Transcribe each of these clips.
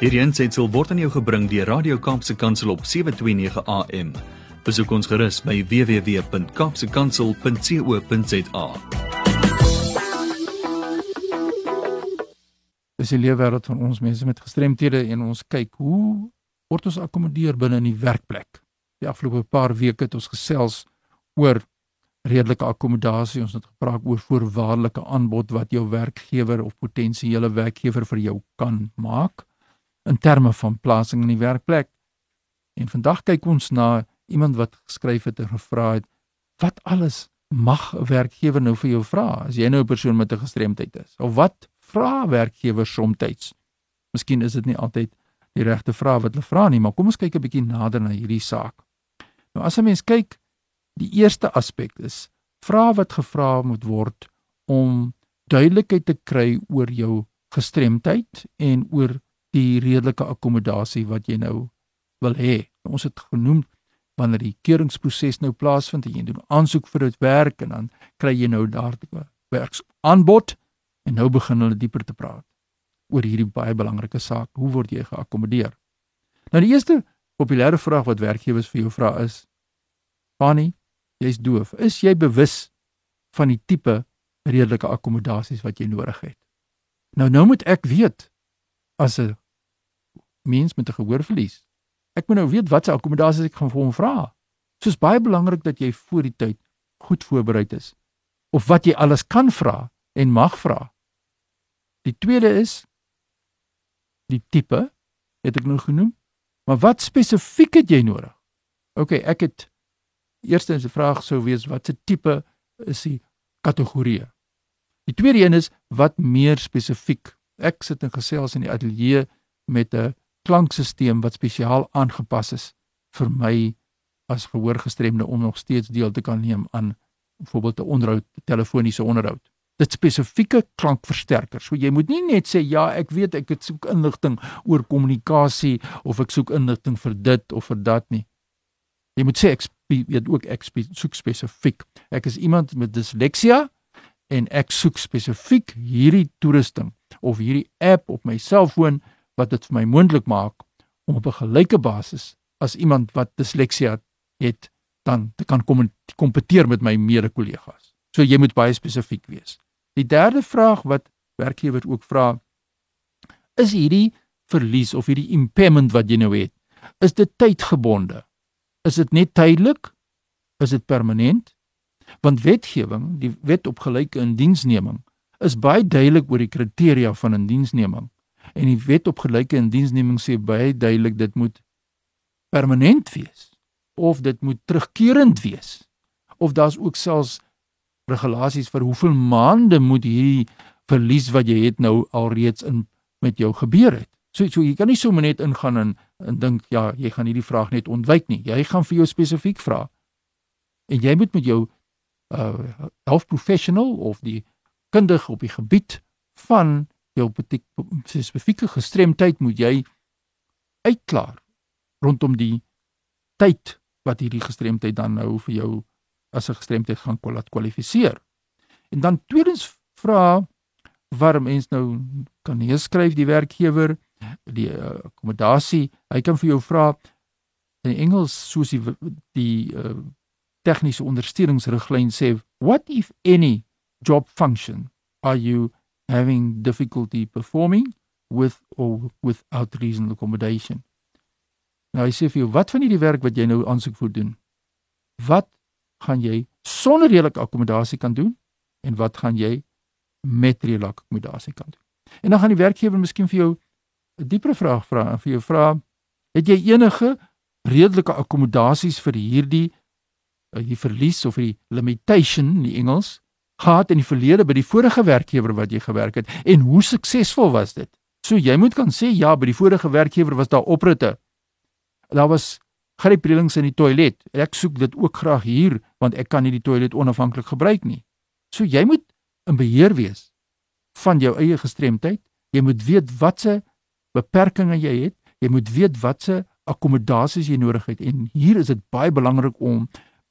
Hierdie aanseit word aan jou gebring deur Radio Kaapse Kansel op 7:29 AM. Besoek ons gerus by www.kapsekansel.co.za. Dis die leefwêreld van ons mense met gestremthede en ons kyk hoe word ons akkommodeer binne in die werkplek. Die afgelope paar weke het ons gesels oor redelike akkommodasie. Ons het gepraat oor voorwaardelike aanbod wat jou werkgewer of potensiële werkgewer vir jou kan maak in terme van plasing in die werkplek. En vandag kyk ons na iemand wat geskryf het en gevra het wat alles mag 'n werkgewer nou vir jou vra as jy nou 'n persoon met 'n gestremdheid is. Of wat vra werkgewers soms? Miskien is dit nie altyd die regte vraag wat hulle vra nie, maar kom ons kyk 'n bietjie nader na hierdie saak. Nou as 'n mens kyk, die eerste aspek is vra wat gevra moet word om duidelikheid te kry oor jou gestremdheid en oor die redelike akkommodasie wat jy nou wil hê. Ons het genoem wanneer die keuringsproses nou plaasvind en jy doen aansoek vir dit werk en dan kry jy nou daar werksaanbod en nou begin hulle dieper te praat oor hierdie baie belangrike saak. Hoe word jy geakkommodeer? Nou die eerste populêre vraag wat werkgewers vir jou vra is: "Fanny, jy's doof. Is jy bewus van die tipe redelike akkommodasies wat jy nodig het?" Nou nou moet ek weet as 'n mens met 'n gehoorverlies. Ek moet nou weet wat se akkommodasies ek gaan vir hom vra. Soos baie belangrik dat jy voor die tyd goed voorberei is of wat jy alles kan vra en mag vra. Die tweede is die tipe het ek nou genoem. Maar wat spesifiek het jy nodig? OK, ek het eerste is 'n vraag sou wees wat se tipe is die kategorie? Die tweede een is wat meer spesifiek. Ek sit in gesels in die ateljee met 'n klankstelsel wat spesiaal aangepas is vir my as gehoorgestremde om nog steeds deel te kan neem aan byvoorbeeld 'n onderhoud, telefoniese onderhoud. Dit spesifieke klankversterker. So jy moet nie net sê ja, ek weet ek het soek inligting oor kommunikasie of ek soek inligting vir dit of vir dat nie. Jy moet sê ek weet ook ek soek spesifiek. Ek is iemand met disleksia en ek soek spesifiek hierdie toerusting of hierdie app op my selfoon wat dit vir my moontlik maak om op 'n gelyke basis as iemand wat disleksie het dan te kan kom kompeteer met my mede-kollegas. So jy moet baie spesifiek wees. Die derde vraag wat werkgewers ook vra is hierdie verlies of hierdie impairment wat jy nou het, is dit tydgebonde? Is dit net tydelik? Is dit permanent? Want wetgewing, die wet op gelyke indiensneming, is baie duidelik oor die kriteria van indiensneming en die wet op gelyke indiensneming sê baie duidelik dit moet permanent wees of dit moet terugkerend wees of daar's ook selfs regulasies vir hoeveel maande moet hierdie verlies wat jy het nou alreeds in met jou gebeur het. So so jy kan nie sommer net ingaan en en dink ja, jy gaan hierdie vraag net ontwyk nie. Jy gaan vir jou spesifiek vra. En jy moet met jou uh health professional of die kundige op die gebied van jou spesifieke gestremdheid moet jy uitklaar rondom die tyd wat hierdie gestremdheid dan nou vir jou as 'n gestremdheid gaan kwalifiseer. En dan tweedens vra waar mens nou kan neerskryf die werkgewer die uh, akkommodasie, hy kan vir jou vra in Engels soos die die uh, tegniese ondersteuningsriglyn sê what if any job function are you having difficulty performing with or without reasonable accommodation. Nou hy sê vir jou, wat van hierdie werk wat jy nou aansoek voor doen? Wat gaan jy sonder redelike akkommodasie kan doen en wat gaan jy met redelike akkommodasie kan doen? En dan gaan die werkgewer miskien vir jou 'n dieper vraag vra en vir jou vra, het jy enige redelike akkommodasies vir hierdie uh, hier verlies of die limitation in die Engels gehad in die verlede by die vorige werkgewer wat jy gewerk het en hoe suksesvol was dit? So jy moet kan sê ja, by die vorige werkgewer was daar opritte. Daar was grypreëlings in die toilet. Ek soek dit ook graag hier want ek kan nie die toilet onafhanklik gebruik nie. So jy moet in beheer wees van jou eie gestremdheid. Jy moet weet watse beperkings jy het. Jy moet weet watse akkommodasies jy nodig het en hier is dit baie belangrik om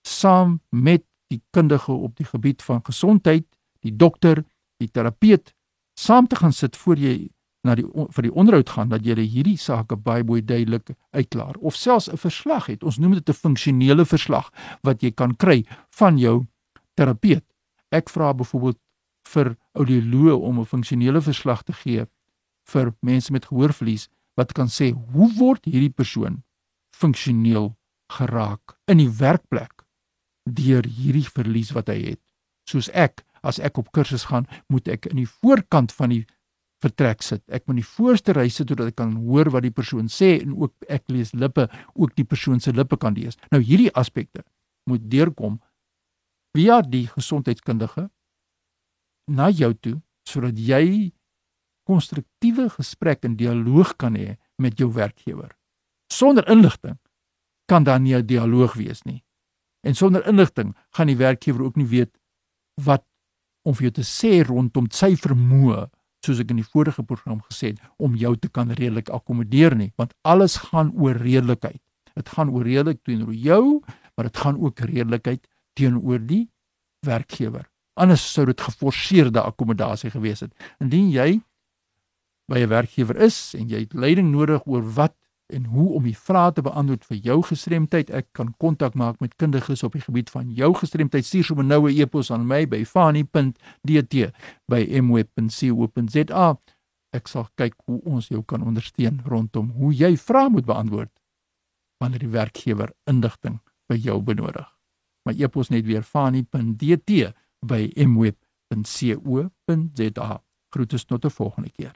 saam met die kundige op die gebied van gesondheid, die dokter, die terapeut saam te gaan sit voor jy na die vir die onderhoud gaan dat jy hierdie sake baie baie duidelik uitklaar of selfs 'n verslag het. Ons noem dit 'n funksionele verslag wat jy kan kry van jou terapeut. Ek vra byvoorbeeld vir audioloë om 'n funksionele verslag te gee vir mense met gehoorverlies wat kan sê hoe word hierdie persoon funksioneel geraak in die werkplek deur hierdie verlies wat hy het. Soos ek, as ek op kursus gaan, moet ek in die voorkant van die vertrek sit. Ek moet in die voorste ry sit sodat ek kan hoor wat die persoon sê en ook ek lees lippe, ook die persoon se lippe kan lees. Nou hierdie aspekte moet deurkom via die gesondheidskundige na jou toe sodat jy konstruktiewe gesprek en dialoog kan hê met jou werkgewer. Sonder inligting kan daar nie 'n dialoog wees nie. En sonder inligting gaan die werkgewer ook nie weet wat om vir jou te sê rondom sy vermoë soos ek in die vorige program gesê het om jou te kan redelik akkommodeer nie want alles gaan oor redelikheid. Dit gaan oor redelik teenoor jou, maar dit gaan ook redelikheid teenoor die werkgewer. Anders sou dit geforseerde akkommodasie gewees het. Indien jy by 'n werkgewer is en jy het leiding nodig oor wat en hoe om die vrae te beantwoord vir jou gestremdheid, ek kan kontak maak met kundiges op die gebied van jou gestremdheid. Stuur sommer nou 'n e-pos aan my by fani.dt by mweb.co.za. Ek sal kyk hoe ons jou kan ondersteun rondom hoe jy vrae moet beantwoord wanneer die werkgewer inligting by jou benodig. My e-pos net weer fani.dt by mweb.co.za. Groete tot 'n volgende keer.